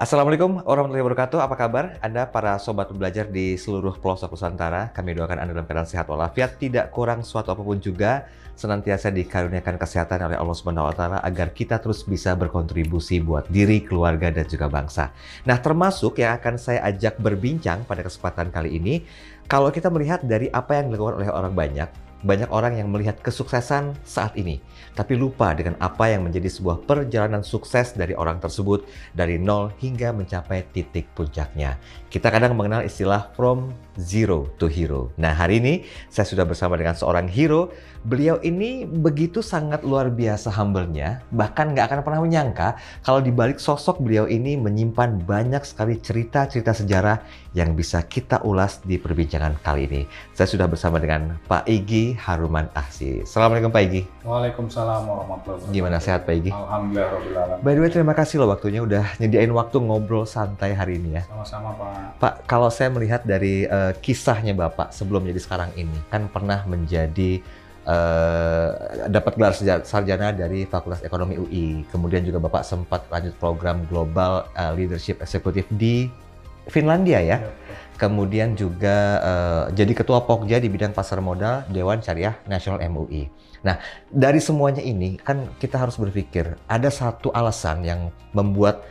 Assalamualaikum warahmatullahi wabarakatuh. Apa kabar Anda para sobat belajar di seluruh pelosok Nusantara? Kami doakan Anda dalam keadaan sehat walafiat, tidak kurang suatu apa pun juga, senantiasa dikaruniakan kesehatan oleh Allah Subhanahu wa taala agar kita terus bisa berkontribusi buat diri, keluarga dan juga bangsa. Nah, termasuk yang akan saya ajak berbincang pada kesempatan kali ini, kalau kita melihat dari apa yang dilakukan oleh orang banyak, banyak orang yang melihat kesuksesan saat ini, tapi lupa dengan apa yang menjadi sebuah perjalanan sukses dari orang tersebut dari nol hingga mencapai titik puncaknya. Kita kadang mengenal istilah from zero to hero. Nah, hari ini saya sudah bersama dengan seorang hero. Beliau ini begitu sangat luar biasa humble-nya, bahkan nggak akan pernah menyangka kalau di balik sosok beliau ini menyimpan banyak sekali cerita-cerita sejarah yang bisa kita ulas di perbincangan kali ini. Saya sudah bersama dengan Pak Igi Haruman Ahsi. Assalamualaikum Pak Igi. Waalaikumsalam warahmatullahi wabarakatuh. Gimana sehat Pak Igi? Alhamdulillah. By the way, terima kasih loh waktunya udah nyediain waktu ngobrol santai hari ini ya. Sama-sama Pak. Pak, kalau saya melihat dari uh, kisahnya Bapak sebelum jadi sekarang ini, kan pernah menjadi uh, dapat gelar sarjana dari Fakultas Ekonomi UI. Kemudian juga Bapak sempat lanjut program Global uh, Leadership Executive di Finlandia ya. Ya, Kemudian juga uh, jadi ketua Pokja di bidang pasar modal Dewan Syariah Nasional MUI. Nah, dari semuanya ini kan kita harus berpikir ada satu alasan yang membuat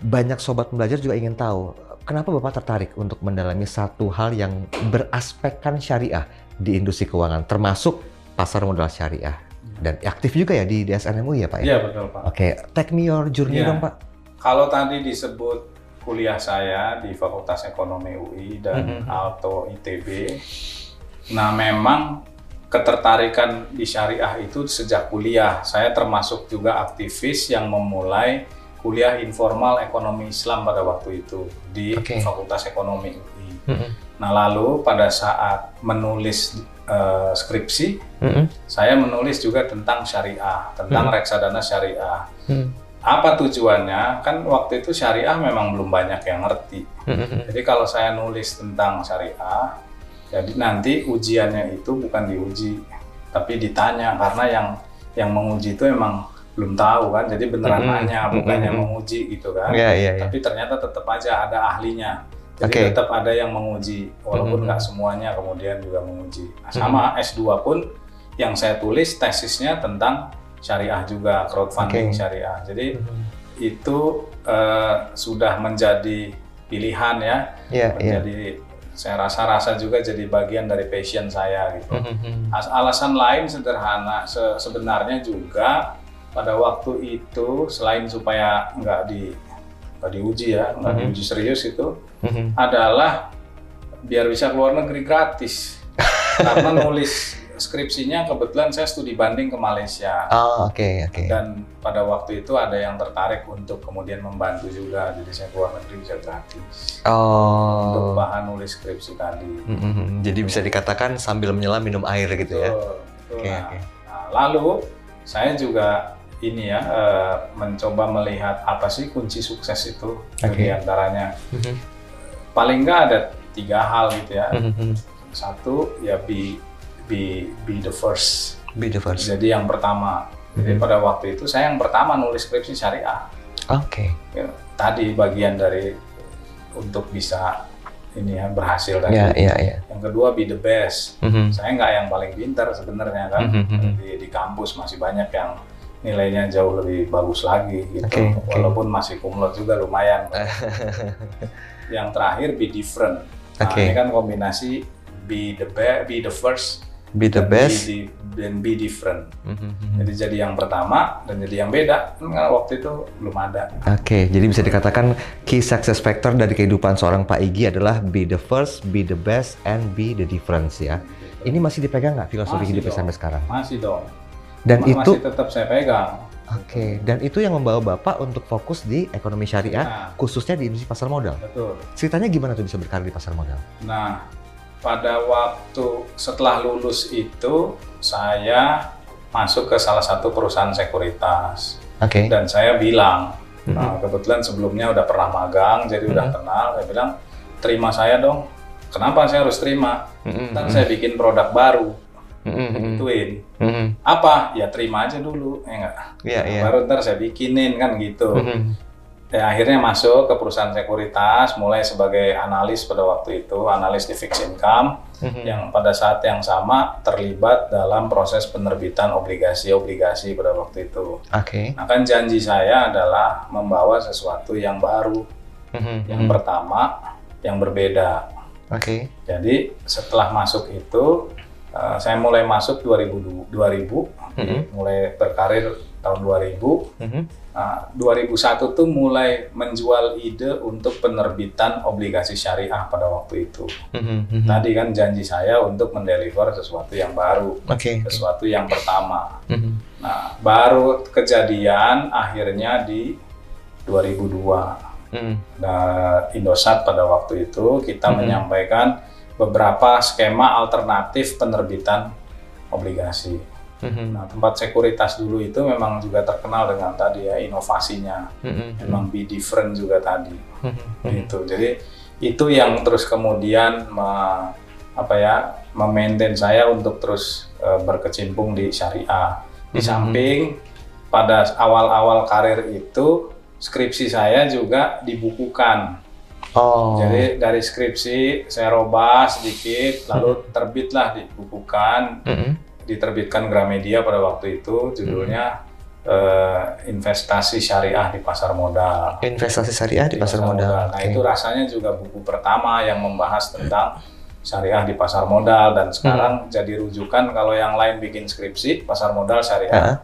banyak sobat belajar juga ingin tahu kenapa Bapak tertarik untuk mendalami satu hal yang beraspekkan syariah di industri keuangan termasuk pasar modal syariah dan aktif juga ya di DSN MUI ya Pak ya? Iya betul Pak. Oke, take me your journey Iya. dong Pak. Kalau tadi disebut kuliah saya di Fakultas Ekonomi UI dan Mhm. atau ITB, nah memang ketertarikan di syariah itu sejak kuliah. Saya termasuk juga aktivis yang memulai kuliah informal ekonomi Islam pada waktu itu di Oke. Fakultas Ekonomi UI. Nah lalu pada saat menulis eh, skripsi, Mm-mm. saya menulis juga tentang syariah, tentang Hmm. reksadana syariah. Mm-mm. Apa tujuannya? Kan waktu itu syariah memang belum banyak yang ngerti. Jadi kalau saya nulis tentang syariah, jadi nanti ujiannya itu bukan diuji, tapi ditanya karena yang yang menguji itu emang belum tahu kan. Jadi beneran Mm-mm. nanya, bukannya Mm-mm. menguji gitu kan. Iya, iya, iya. Tapi ternyata tetap aja ada ahlinya. Jadi Oke. tetap ada yang menguji, walaupun Mm-mm. nggak semuanya kemudian juga menguji. Nah, sama S2 pun yang saya tulis tesisnya tentang syariah juga, crowdfunding Oke. syariah. Jadi itu eh, sudah menjadi pilihan ya, Iya, iya. menjadi saya rasa-rasa juga jadi bagian dari passion saya gitu. Mm-mm. As- Alasan lain sederhana se- sebenarnya juga pada waktu itu selain supaya nggak di nggak diuji ya, nggak Mhm. diuji serius itu Mm-mm. adalah biar bisa keluar negeri gratis. Karena nulis skripsinya kebetulan saya studi banding ke Malaysia Oh, oke, oke. dan pada waktu itu ada yang tertarik untuk kemudian membantu juga, jadi saya keluar negeri bisa gratis untuk Oh. bahan nulis skripsi tadi. Mm-mm. Jadi bisa dikatakan sambil menyelam minum air gitu ya. Betul, betul. Oke, Nah, oke. nah, lalu saya juga ini ya eh, mencoba melihat apa sih kunci sukses itu Oke. di antaranya Mhm. paling nggak ada tiga hal gitu ya. Mhm. Satu ya be be be the first. Be the first. Jadi yang pertama. Jadi Mhm. pada waktu itu saya yang pertama nulis skripsi syariah. Oke. Ya, tadi bagian dari untuk bisa ini ya berhasil tadi. Iya, iya, iya. Yang kedua be the best. Mhm. Saya nggak yang paling pintar sebenarnya kan. Mhm. Di, di kampus masih banyak yang nilainya jauh lebih bagus lagi gitu. Oke, oke. Walaupun masih kumlot juga lumayan. yang terakhir be different. Nah, Oke. ini kan kombinasi be the be, be the first Be the best. Be, di- dan be different. Mhm. Jadi jadi yang pertama dan jadi yang beda. Kan waktu itu belum ada. Oke, jadi bisa dikatakan key success factor dari kehidupan seorang Pak Igi adalah be the first, be the best, and be the difference ya. Ini masih dipegang nggak filosofi Masih hidupnya dong. sampai sekarang? Masih dong. Dan Ma- itu, masih tetap saya pegang. oke, dan itu yang membawa Bapak untuk fokus di ekonomi syariah, Nah, khususnya di industri pasar modal. betul. Ceritanya gimana tuh bisa berkarir di pasar modal? Nah, pada waktu setelah lulus itu saya masuk ke salah satu perusahaan sekuritas Oke. dan saya bilang, Mhm. nah, kebetulan sebelumnya udah pernah magang, jadi udah Mhm. kenal. Saya bilang, terima saya dong. Kenapa saya harus terima? Mhm. Ntar saya bikin produk baru, Mhm. gituin. Mhm. Apa? Ya terima aja dulu, ya enggak. Iya, iya. Baru ntar saya bikinin kan gitu. Mhm. Ya akhirnya masuk ke perusahaan sekuritas, mulai sebagai analis pada waktu itu, analis di fixed income, Mhm. yang pada saat yang sama terlibat dalam proses penerbitan obligasi-obligasi pada waktu itu. Oke. Nah kan janji saya adalah membawa sesuatu yang baru, Mhm. yang pertama, yang berbeda. Oke. Jadi setelah masuk itu, eh, saya mulai masuk 2000, 2000 Mhm. mulai berkarir tahun 2000. Mhm. Nah, 2001 tuh mulai menjual ide untuk penerbitan obligasi syariah pada waktu itu. Mhm. Mhm. Tadi kan janji saya untuk mendeliver sesuatu yang baru, Oke. sesuatu yang pertama. Mhm. Nah, baru kejadian akhirnya di 2002. Mhm. Nah, Indosat pada waktu itu kita Mhm. menyampaikan beberapa skema alternatif penerbitan obligasi. Mhm. Nah, tempat sekuritas dulu itu memang juga terkenal dengan tadi ya inovasinya. Mhm. Memang be different juga tadi. Mhm. Gitu. Jadi itu yang terus kemudian me- apa ya memaintain saya untuk terus eh, berkecimpung di syariah. Di Mhm. samping pada awal-awal karir itu skripsi saya juga dibukukan. Oh. Jadi dari skripsi saya robah sedikit, lalu terbitlah dibukukan, Mhm. Diterbitkan Gramedia pada waktu itu judulnya eh, investasi syariah di pasar modal. investasi syariah di pasar modal. Nah Oke. itu rasanya juga buku pertama yang membahas tentang syariah di pasar modal dan sekarang jadi rujukan kalau yang lain bikin skripsi pasar modal syariah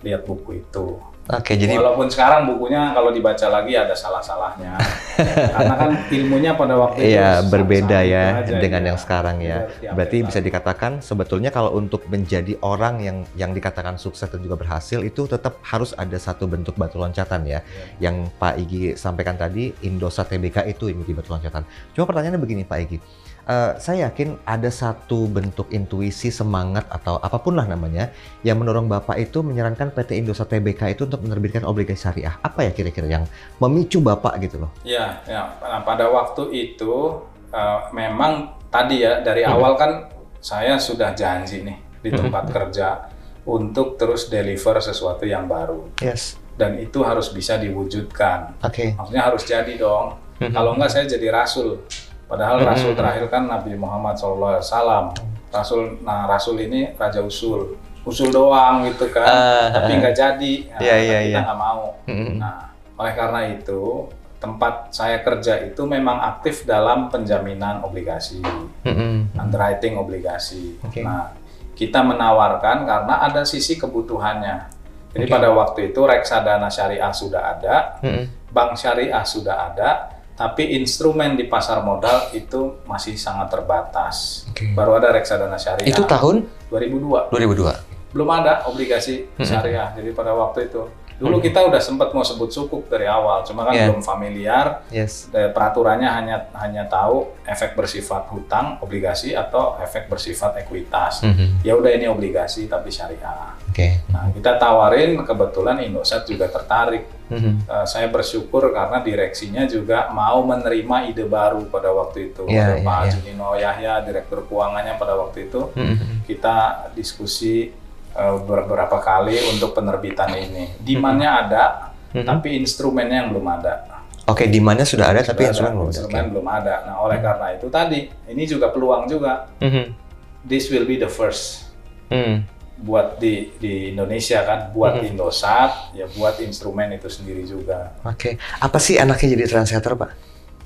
lihat buku itu. Oke, jadi Walaupun sekarang bukunya kalau dibaca lagi ada salah-salahnya karena kan ilmunya pada waktu itu Iya, berbeda itu ya aja, dengan ya. yang sekarang ya. Tiap Berarti era. bisa dikatakan sebetulnya kalau untuk menjadi orang yang yang dikatakan sukses dan juga berhasil itu tetap harus ada satu bentuk batu loncatan ya. Iya. Yang Pak Igi sampaikan tadi Indosat TBK itu yang menjadi batu loncatan. Cuma pertanyaannya begini Pak Igi. Eh, saya yakin ada satu bentuk intuisi semangat atau apa pun lah namanya yang mendorong Bapak itu menyarankan PT Indosat TBK itu untuk menerbitkan obligasi syariah. Apa ya kira-kira yang memicu Bapak gitu loh? Ya, ya. Nah, pada waktu itu eh, memang tadi ya dari Hmm. awal kan saya sudah janji nih di tempat kerja untuk terus deliver sesuatu yang baru Yes. dan itu harus bisa diwujudkan. Oke. Maksudnya harus jadi dong. Mhm. Kalau enggak saya jadi rasul. Padahal Mhm. rasul terakhir kan Nabi Muhammad SAW. Rasul, nah rasul ini raja usul, usul doang gitu kan. Ah, tapi nggak jadi. Nah, Iya, iya, kita iya. nggak mau. Nah, oleh karena itu tempat saya kerja itu memang aktif dalam penjaminan obligasi, Mhm. underwriting obligasi. Oke. Nah, kita menawarkan karena ada sisi kebutuhannya. Jadi Oke. pada waktu itu reksadana syariah sudah ada, Mhm. bank syariah sudah ada, tapi instrumen di pasar modal itu masih sangat terbatas. Oke. Baru ada reksadana syariah. Itu tahun 2002 2002. belum ada obligasi Hmm. syariah. Jadi pada waktu itu dulu kita udah sempat mau sebut sukuk dari awal, cuma kan Yeah. belum familiar. Yes. Eh, Peraturannya hanya hanya tahu efek bersifat hutang obligasi atau efek bersifat ekuitas. Mhm. Ya udah ini obligasi tapi syariah. Oke. Nah kita tawarin kebetulan Indosat juga tertarik. Mhm. Eh, saya bersyukur karena direksinya juga mau menerima ide baru pada waktu itu. Ada iya, Pak iya. Junino Yahya, direktur keuangannya pada waktu itu Mhm. kita diskusi eh, beberapa kali untuk penerbitan ini. Demand-nya ada, Mhm. tapi instrumennya yang belum ada. Oke, di mana sudah ada tapi Sudah instrumen belum ada. instrumen belum ada. Nah, oleh karena itu tadi, ini juga peluang juga. Mhm. This will be the first Mhm. Buat di di Indonesia kan, buat Mhm. Indosat, ya buat instrumen itu sendiri juga. Oke. Apa sih anaknya jadi trendsetter, Pak?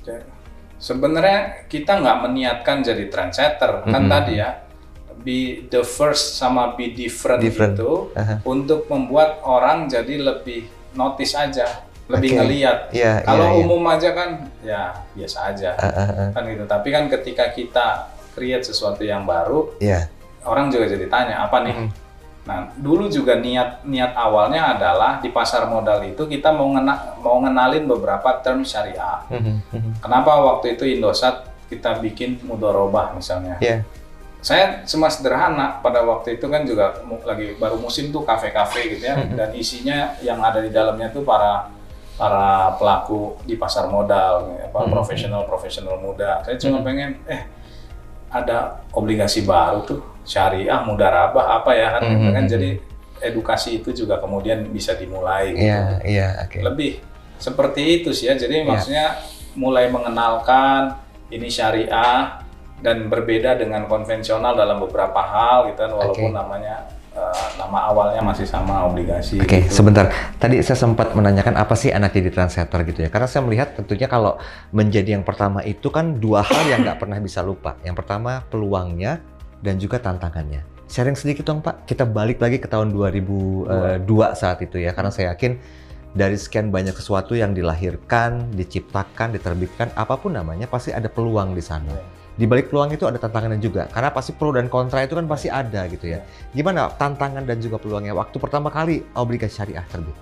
Jadi, Sebenarnya kita nggak meniatkan jadi trendsetter, kan Mhm. tadi ya, be the first sama be different, Different. itu Aha. untuk membuat orang jadi lebih notice aja, lebih Oke. ngeliat. Iya, Kalau iya. umum aja kan, ya biasa aja, ah. kan gitu. Tapi kan ketika kita create sesuatu yang baru, Iya. Orang juga jadi tanya apa nih. Mhm. Nah, dulu juga niat niat awalnya adalah di pasar modal itu kita mau ngena, mau ngenalin beberapa term syariah. Mhm. Mhm. Kenapa waktu itu Indosat kita bikin mudorobah misalnya? Iya. Saya cuma sederhana pada waktu itu kan juga lagi baru musim tuh kafe-kafe gitu ya dan isinya yang ada di dalamnya tuh para para pelaku di pasar modal, apa Mhm. profesional-profesional muda. Saya cuma Mhm. pengen eh ada obligasi baru tuh syariah mudarabah apa ya kan Mhm. kan jadi edukasi itu juga kemudian bisa dimulai gitu. Iya, iya, oke. lebih seperti itu sih ya. Jadi Iya. maksudnya mulai mengenalkan ini syariah dan berbeda dengan konvensional dalam beberapa hal gitu kan walaupun Oke. namanya eh, nama awalnya masih sama obligasi. Oke, gitu. sebentar. Tadi saya sempat menanyakan apa sih anak jadi translator gitu ya. Karena saya melihat tentunya kalau menjadi yang pertama itu kan dua hal yang nggak pernah bisa lupa. Yang pertama peluangnya dan juga tantangannya. Sharing sedikit dong Pak. Kita balik lagi ke tahun 2002 saat itu ya. Karena saya yakin dari sekian banyak sesuatu yang dilahirkan, diciptakan, diterbitkan, apa pun namanya pasti ada peluang di sana. Di balik peluang itu ada tantangannya juga. Karena pasti pro dan kontra itu kan pasti ada gitu ya. Gimana tantangan dan juga peluangnya waktu pertama kali obligasi syariah terbit?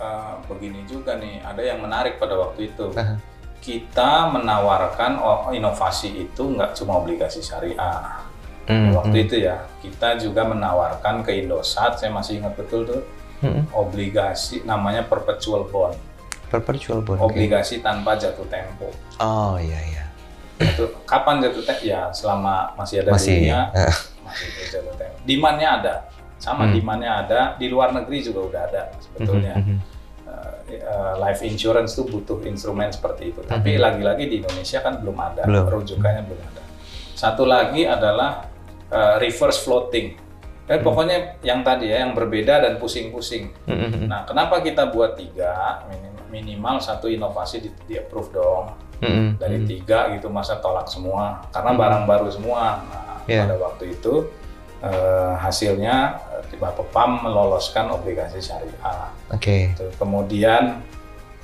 Eh, begini juga nih, ada yang menarik pada waktu itu. Aha. Kita menawarkan oh, inovasi itu nggak cuma obligasi syariah. Hmm, waktu itu ya, kita juga menawarkan ke Indosat, saya masih ingat betul tuh, Hmm. obligasi namanya perpetual bond, Perpetual bond. obligasi tanpa jatuh tempo. Oh iya iya. Itu kapan jatuh tempo? Ya selama masih ada Masih. dunia, eh, masih jatuh tempo. Demand-nya ada, sama Hmm. demand-nya ada, di luar negeri juga udah ada sebetulnya. mhm, mhm. Eh, eh, life insurance tuh butuh instrumen seperti itu. Tapi lagi-lagi di Indonesia kan belum ada, Belum. rujukannya belum ada. Satu lagi adalah eh, reverse floating. Dan Mhm. pokoknya yang tadi ya, yang berbeda dan pusing-pusing. Mhm, mhm. Nah, kenapa kita buat tiga? Minim- Minimal satu inovasi di, di approve dong. Mhm, Dari mhm. tiga gitu masa tolak semua, karena barang baru semua. Nah, Iya. pada waktu itu eh, hasilnya eh, tiba PAM meloloskan obligasi syariah. Oke. Gitu. Kemudian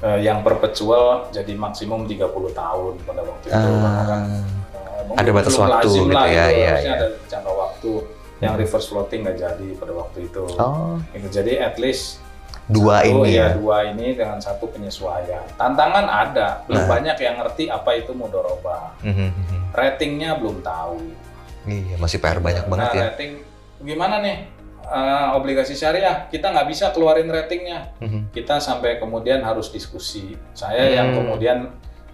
eh, yang perpetual jadi maksimum 30 tahun pada waktu itu. Karena kan, mungkin ada batas waktu gitu lah ya, itu, iya, harusnya iya. ada jangka waktu. Yang Hmm. reverse floating nggak jadi pada waktu itu. oh Gitu. Jadi at least dua satu, ini ya. dua ini dengan satu penyesuaian. Tantangan ada, belum Nah. banyak yang ngerti apa itu mudoroba. Mhm, mhm. Ratingnya belum tahu. Iya masih PR banyak Nah, banget ya. rating gimana nih eh, obligasi syariah? Kita nggak bisa keluarin ratingnya. Mhm. kita sampai kemudian harus diskusi. Saya yang Hmm. kemudian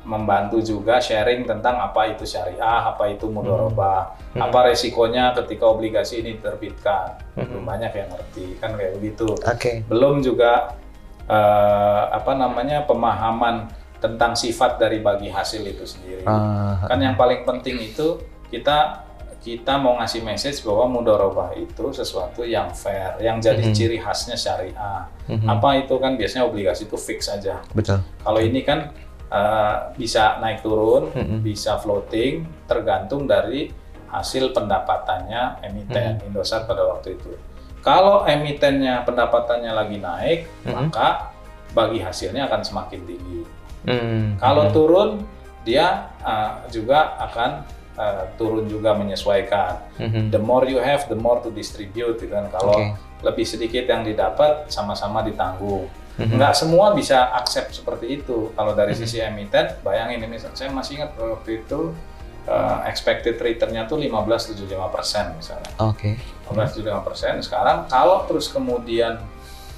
membantu juga sharing tentang apa itu syariah, apa itu mudoroba, Hmm. apa resikonya ketika obligasi ini diterbitkan. Hmm. Belum banyak yang ngerti, kan kayak begitu. Oke. Belum juga eh, apa namanya pemahaman tentang sifat dari bagi hasil itu sendiri. Ah, Kan yang paling penting itu kita kita mau ngasih message bahwa mudorobah itu sesuatu yang fair, yang jadi Mhm. ciri khasnya syariah. mhm. Apa itu kan biasanya obligasi itu fix aja. Betul. Kalau ini kan eh, bisa naik turun, Mhm. bisa floating, tergantung dari hasil pendapatannya emiten Indosat pada waktu itu. Kalau emitennya pendapatannya lagi naik, Mhm. maka bagi hasilnya akan semakin tinggi. Mhm. Kalau turun, dia uh, juga akan uh, turun juga menyesuaikan. Mhm. The more you have, the more to distribute. Gitu kan. Kalau Oke. lebih sedikit yang didapat, sama-sama ditanggung. Mhm. Nggak semua bisa accept seperti itu. Kalau dari Mhm. sisi emiten, bayangin ini, saya masih ingat waktu itu uh, expected return-nya tuh 15,75 persen misalnya. Oke. 15,75 persen. Sekarang kalau terus kemudian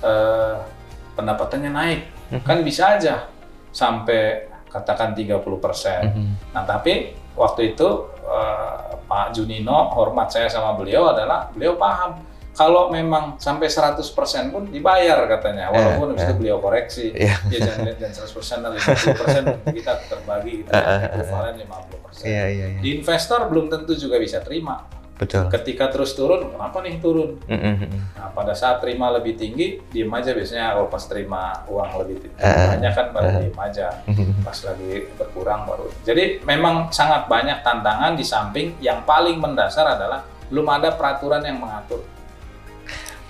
uh, pendapatannya naik, Mhm. kan bisa aja sampai katakan 30 persen. Mhm. Nah, tapi waktu itu eh, Pak Junino, hormat saya sama beliau adalah beliau paham kalau memang sampai 100% pun dibayar katanya, walaupun habis Eh, itu beliau koreksi. Iya. Ya jangan jangan 100% dan 50% kita terbagi gitu Eh, ya, eh, eh, ekivalen 50%. Iya iya iya. Di investor belum tentu juga bisa terima. Betul. Ketika terus turun, kenapa nih turun? Mhm, mhm. Nah, pada saat terima lebih tinggi, diem aja biasanya kalau pas terima uang lebih tinggi, Eh, banyak kan pada eh. diem aja Mhm. pas lagi berkurang baru. Jadi memang sangat banyak tantangan di samping yang paling mendasar adalah belum ada peraturan yang mengatur.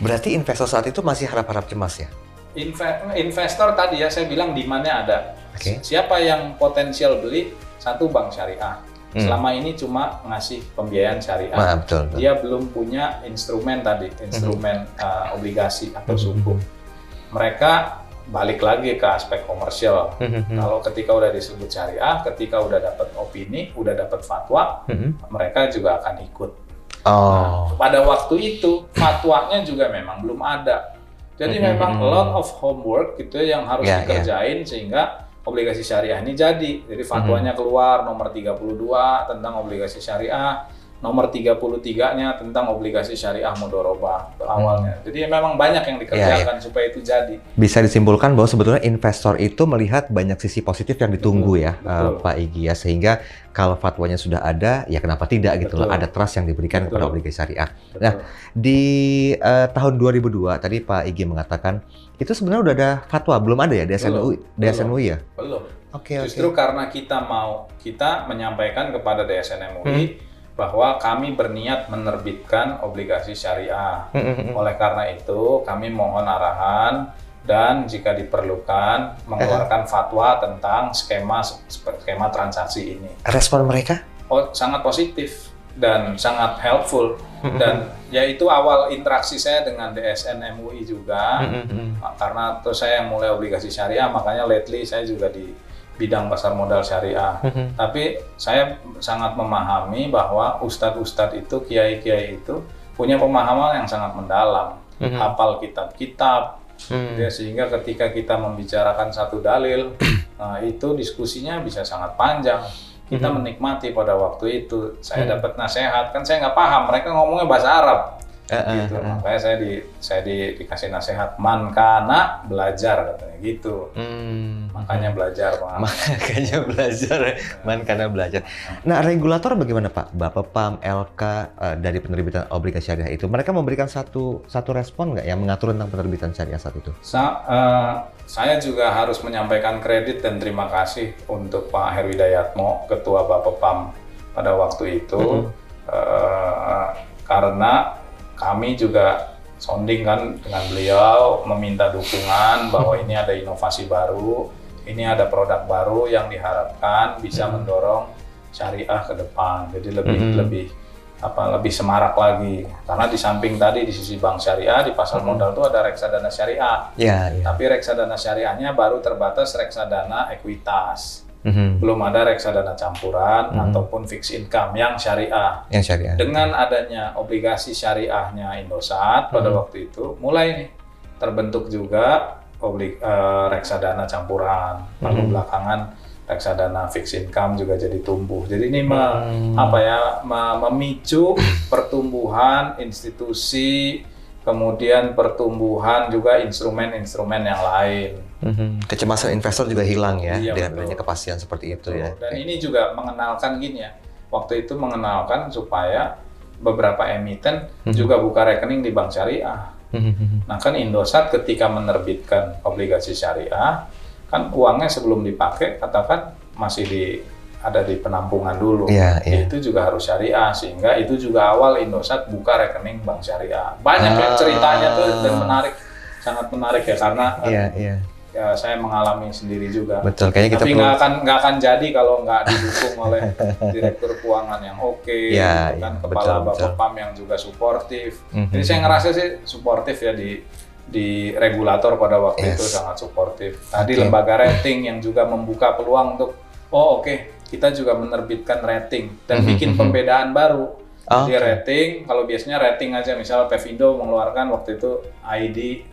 Berarti investor saat itu masih harap-harap cemas ya? Inve- investor tadi ya saya bilang demand-nya ada. Oke. Siapa yang potensial beli? Satu bank syariah. Hmm. Selama ini cuma ngasih pembiayaan syariah. Ah, betul, betul. Dia belum punya instrumen tadi, instrumen uh, obligasi atau Mhm. sukuk. Mereka balik lagi ke aspek komersial. Mhm, Kalau ketika udah disebut syariah, ketika udah dapat opini, udah dapat fatwa, mhm. mereka juga akan ikut. Oh. Pada waktu itu fatwanya juga memang belum ada. Jadi Mhm. memang a lot of homework gitu ya yang harus Ya, ya. dikerjain sehingga obligasi syariah ini jadi. Jadi fatwanya Mhm. keluar nomor 32 tentang obligasi syariah. Nomor 33-nya tentang obligasi syariah mudoroba awalnya. Jadi memang banyak yang dikerjakan supaya itu jadi. Bisa disimpulkan bahwa sebetulnya investor itu melihat banyak sisi positif yang ditunggu Betul, ya betul. uh, Pak Igi ya sehingga kalau fatwanya sudah ada ya kenapa tidak gitu loh ada trust yang diberikan Betul. kepada obligasi syariah. Betul. Nah, Di uh, tahun 2002 tadi Pak Igi mengatakan itu sebenarnya udah ada fatwa belum ada ya UI DSN UI ya? belum. Oke oke. Justru karena kita mau kita menyampaikan kepada DSN MUI Hmm. Bahwa kami berniat menerbitkan obligasi syariah. Oleh karena itu, kami mohon arahan dan jika diperlukan mengeluarkan fatwa tentang skema skema transaksi ini. Respon mereka? Oh, sangat positif dan sangat helpful dan ya itu awal interaksi saya dengan DSN MUI juga karena terus saya yang mulai obligasi syariah makanya lately saya juga di bidang pasar modal syariah. Mm, mm. Tapi saya sangat memahami bahwa ustadz-ustadz itu, kiai-kiai itu punya pemahaman yang sangat mendalam, Mhm. hafal kitab-kitab, Hmm. ya, sehingga ketika kita membicarakan satu dalil, nah, itu diskusinya bisa sangat panjang. Kita Mhm. menikmati pada waktu itu. Saya Mhm. dapat nasihat, kan saya nggak paham. Mereka ngomongnya bahasa Arab, Eh, eh, gitu. eh. Makanya saya di saya di, dikasih nasihat, man kana belajar katanya gitu. Hmm. Makanya belajar, Pak. Makanya belajar, man karena belajar. Nah, regulator bagaimana Pak? Bapak PAM, LK eh, dari penerbitan obligasi syariah itu, mereka memberikan satu satu respon nggak yang mengatur tentang penerbitan syariah saat itu? Sa- eh, saya juga harus menyampaikan kredit dan terima kasih untuk Pak Herwidayatmo, Ketua Bapepam pada waktu itu, Mhm. Eh, karena kami juga sounding kan dengan beliau meminta dukungan bahwa ini ada inovasi baru, ini ada produk baru yang diharapkan bisa Mhm. mendorong syariah ke depan. Jadi lebih Mhm. lebih apa lebih semarak lagi karena di samping tadi di sisi bank syariah di pasar Mhm. modal itu ada reksadana syariah Ya, ya. tapi reksadana syariahnya baru terbatas reksadana ekuitas. Mhm. Belum ada reksadana campuran Mhm. ataupun fixed income yang syariah. Yang syariah. Dengan adanya obligasi syariahnya Indosat pada Mhm. waktu itu mulai nih terbentuk juga oblig eh, reksadana campuran. Lalu Mhm. belakangan reksadana fixed income juga jadi tumbuh. Jadi ini me- Hmm. apa ya me- memicu pertumbuhan institusi kemudian pertumbuhan juga instrumen-instrumen yang lain. Mhm. Kecemasan investor juga hilang ya Iya, dengan betul. adanya kepastian seperti itu ya. Dan ini juga mengenalkan gini ya. Waktu itu mengenalkan supaya beberapa emiten Mhm. juga buka rekening di bank syariah. Mhm. Nah kan Indosat ketika menerbitkan obligasi syariah, kan uangnya sebelum dipakai katakan masih di ada di penampungan dulu. Iya, iya. Itu juga harus syariah sehingga itu juga awal Indosat buka rekening bank syariah. Banyak ya Ah. ceritanya tuh dan menarik, sangat menarik ya karena eh, Iya, iya. ya, saya mengalami sendiri juga. Betul. Kayaknya kita Tapi perlu nggak akan nggak akan jadi kalau nggak didukung oleh direktur keuangan yang oke, Iya, gitu kan kepala betul, betul. Bapepam yang juga suportif. Mhm. Jadi saya ngerasa sih suportif ya di di regulator pada waktu Yes. itu sangat suportif. Tadi Oke. lembaga rating yang juga membuka peluang untuk oh oke kita juga menerbitkan rating dan Mhm, bikin mhm. pembedaan baru. Oh, Jadi rating kalau biasanya rating aja misalnya Pevindo mengeluarkan waktu itu ID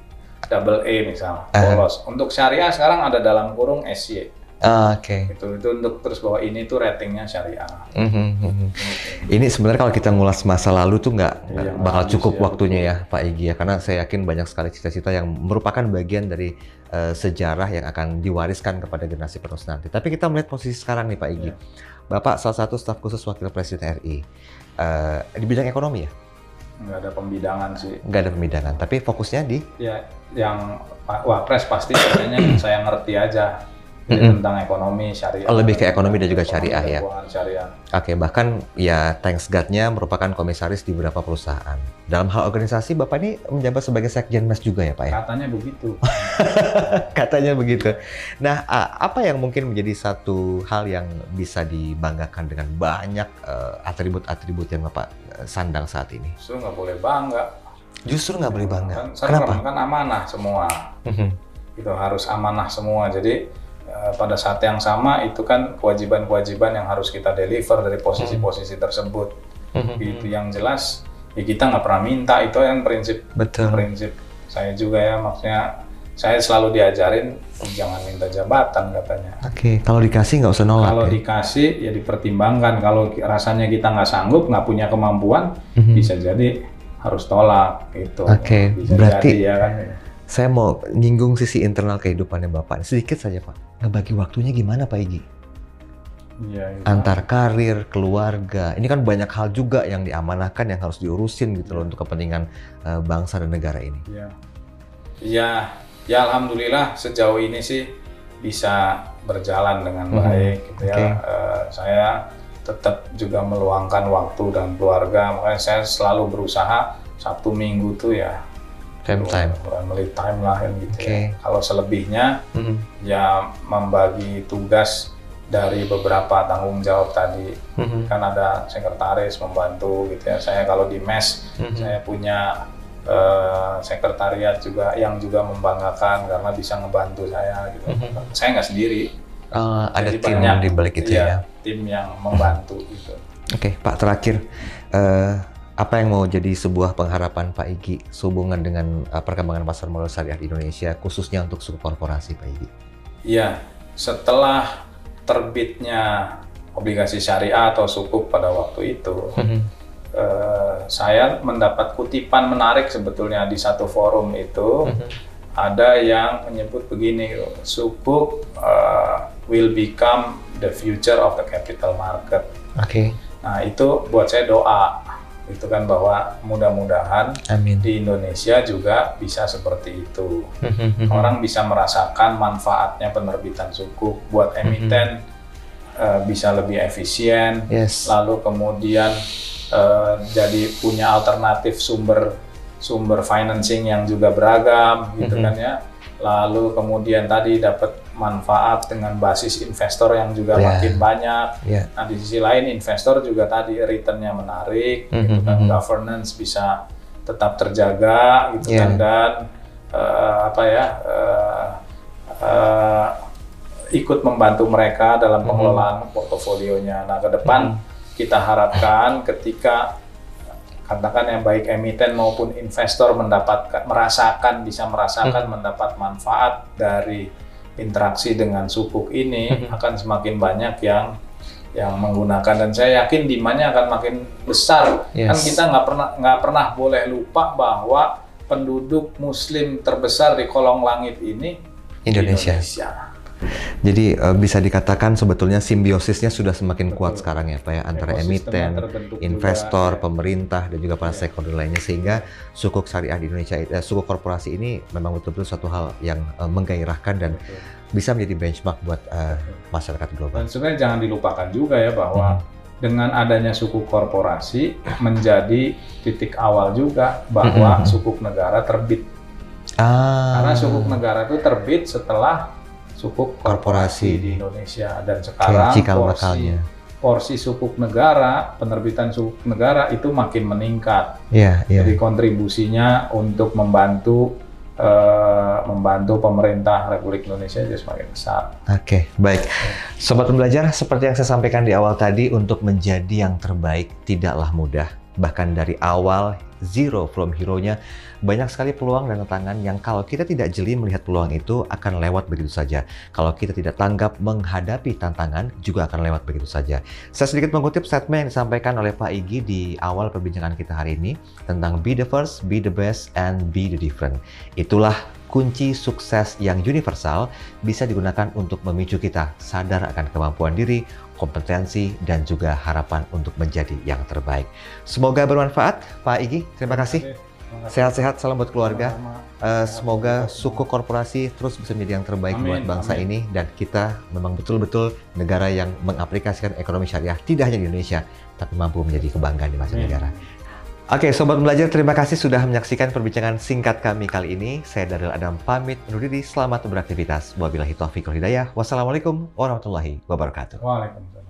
double A misalnya Ah. polos. Untuk syariah sekarang ada dalam kurung SY. Ah, Oke. Itu itu untuk terus bahwa ini tuh ratingnya syariah. Mhm, mhm. Ini sebenarnya kalau kita ngulas masa lalu tuh nggak Iya, bakal cukup ya, waktunya ya Pak Igi ya karena saya yakin banyak sekali cita-cita yang merupakan bagian dari eh, sejarah yang akan diwariskan kepada generasi penerus nanti. Tapi kita melihat posisi sekarang nih Pak Igi. Iya. Bapak salah satu staf khusus Wakil Presiden RI Eh, di bidang ekonomi ya, Nggak ada pembidangan sih. nggak ada pembidangan, tapi fokusnya di Ya yang Wapres pasti kayaknya saya ngerti aja. Jadi Mm-mm. tentang ekonomi syariah. Oh, lebih ke ekonomi dan juga syariah ya. Syariah. Oke, bahkan ya thanks God-nya merupakan komisaris di beberapa perusahaan. Dalam hal organisasi, Bapak ini menjabat sebagai Sekjen MES juga ya Pak ya? Katanya begitu. Katanya begitu. Nah, apa yang mungkin menjadi satu hal yang bisa dibanggakan dengan banyak eh, atribut-atribut yang Bapak eh, sandang saat ini? Justru nggak boleh bangga. Justru nggak boleh bangga. Kan Kenapa? kan amanah semua. Mhm. Itu harus amanah semua. Jadi pada saat yang sama itu kan kewajiban-kewajiban yang harus kita deliver dari posisi-posisi tersebut. Mhm. Itu yang jelas ya kita nggak pernah minta itu kan prinsip Betul. prinsip saya juga ya maksudnya saya selalu diajarin jangan minta jabatan katanya. Oke, kalau dikasih nggak usah nolak. Kalau ya? dikasih ya dipertimbangkan. Kalau rasanya kita nggak sanggup, nggak punya kemampuan, Mhm. bisa jadi harus tolak gitu. Oke, bisa berarti- jadi ya kan. Saya mau nyinggung sisi internal kehidupannya Bapak. Sedikit saja Pak. Ngebagi waktunya gimana Pak Igi? Iya, iya. Antar karir, keluarga. Ini kan banyak hal juga yang diamanahkan yang harus diurusin gitu loh untuk kepentingan eh, bangsa dan negara ini. Iya. Ya, ya alhamdulillah sejauh ini sih bisa berjalan dengan Mhm. baik gitu ya. Oke. Eh, saya tetap juga meluangkan waktu dan keluarga. Makanya saya selalu berusaha Sabtu Minggu tuh ya Time time. family time lah kan gitu Oke. ya. Kalau selebihnya Mhm. ya membagi tugas dari beberapa tanggung jawab tadi Mhm. kan ada sekretaris membantu gitu ya. Saya kalau di mes Mhm. saya punya eh, sekretariat juga yang juga membanggakan karena bisa ngebantu saya gitu. Mhm. Saya nggak sendiri, Eh, ada Jadi tim banyak, di balik itu iya, ya. tim yang membantu gitu. Oke, Pak terakhir eh, apa yang mau jadi sebuah pengharapan Pak Igi sehubungan dengan eh, perkembangan pasar modal syariah di Indonesia khususnya untuk suku korporasi Pak Igi? Iya, setelah terbitnya obligasi syariah atau sukuk pada waktu itu, eh, saya mendapat kutipan menarik sebetulnya di satu forum itu. ada yang menyebut begini, sukuk eh, will become the future of the capital market. Oke, Nah itu buat saya doa, itu kan bahwa mudah-mudahan di Indonesia juga bisa seperti itu. Orang bisa merasakan manfaatnya penerbitan sukuk buat emiten eh, bisa lebih efisien, Yes. lalu kemudian eh, jadi punya alternatif sumber sumber financing yang juga beragam gitu kan ya lalu kemudian tadi dapat manfaat dengan basis investor yang juga Ya. makin banyak Ya. nah di sisi lain investor juga tadi returnnya menarik gitu Mhm, kan mhm. governance bisa tetap terjaga gitu Ya. kan dan eh, apa ya eh, eh, ikut membantu mereka dalam Mhm. pengelolaan portofolionya. Nah, ke depan kita harapkan ketika katakan yang baik emiten maupun investor mendapatkan merasakan bisa merasakan mendapat manfaat dari interaksi dengan sukuk ini Mhm. akan semakin banyak yang yang menggunakan dan saya yakin demandnya akan makin besar kan Yes. kita nggak pernah nggak pernah boleh lupa bahwa penduduk Muslim terbesar di kolong langit ini Indonesia. Jadi eh, bisa dikatakan sebetulnya simbiosisnya sudah semakin kuat Betul. sekarang ya Pak ya antara emiten, juga, investor, ya. pemerintah dan juga para Iya. stakeholder lainnya sehingga sukuk syariah di Indonesia eh, sukuk korporasi ini memang betul-betul satu hal yang eh, menggairahkan dan Betul. bisa menjadi benchmark buat eh, masyarakat global. Dan sebenarnya jangan dilupakan juga ya bahwa Hmm. dengan adanya suku korporasi menjadi titik awal juga bahwa Mhm. sukuk negara terbit. Ah. Karena sukuk negara itu terbit setelah sukuk korporasi di Indonesia dan sekarang porsi porsi sukuk negara, penerbitan sukuk negara itu makin meningkat. Iya, iya. Jadi kontribusinya untuk membantu eh, membantu pemerintah Republik Indonesia jadi semakin besar. Oke, baik. Sobat pembelajar, seperti yang saya sampaikan di awal tadi, untuk menjadi yang terbaik tidaklah mudah. Bahkan dari awal, zero from hero-nya, banyak sekali peluang dan tantangan yang kalau kita tidak jeli melihat peluang itu akan lewat begitu saja. Kalau kita tidak tanggap menghadapi tantangan, juga akan lewat begitu saja. Saya sedikit mengutip statement yang disampaikan oleh Pak Igi di awal perbincangan kita hari ini tentang be the first, be the best, and be the different. Itulah kunci sukses yang universal bisa digunakan untuk memicu kita sadar akan kemampuan diri, kompetensi, dan juga harapan untuk menjadi yang terbaik. Semoga bermanfaat, Pak Igi. Terima kasih. Sehat-sehat, salam buat keluarga. Eh, semoga suku korporasi terus bisa menjadi yang terbaik Amin, buat bangsa amin. ini dan kita memang betul-betul negara yang mengaplikasikan ekonomi syariah tidak hanya di Indonesia tapi mampu menjadi kebanggaan di masa Amin. negara. Oke, sobat belajar, terima kasih sudah menyaksikan perbincangan singkat kami kali ini. Saya Daryl Adam pamit undur diri. Selamat beraktivitas. Wabillahi taufiq wal hidayah. Wassalamualaikum warahmatullahi wabarakatuh. Waalaikumsalam.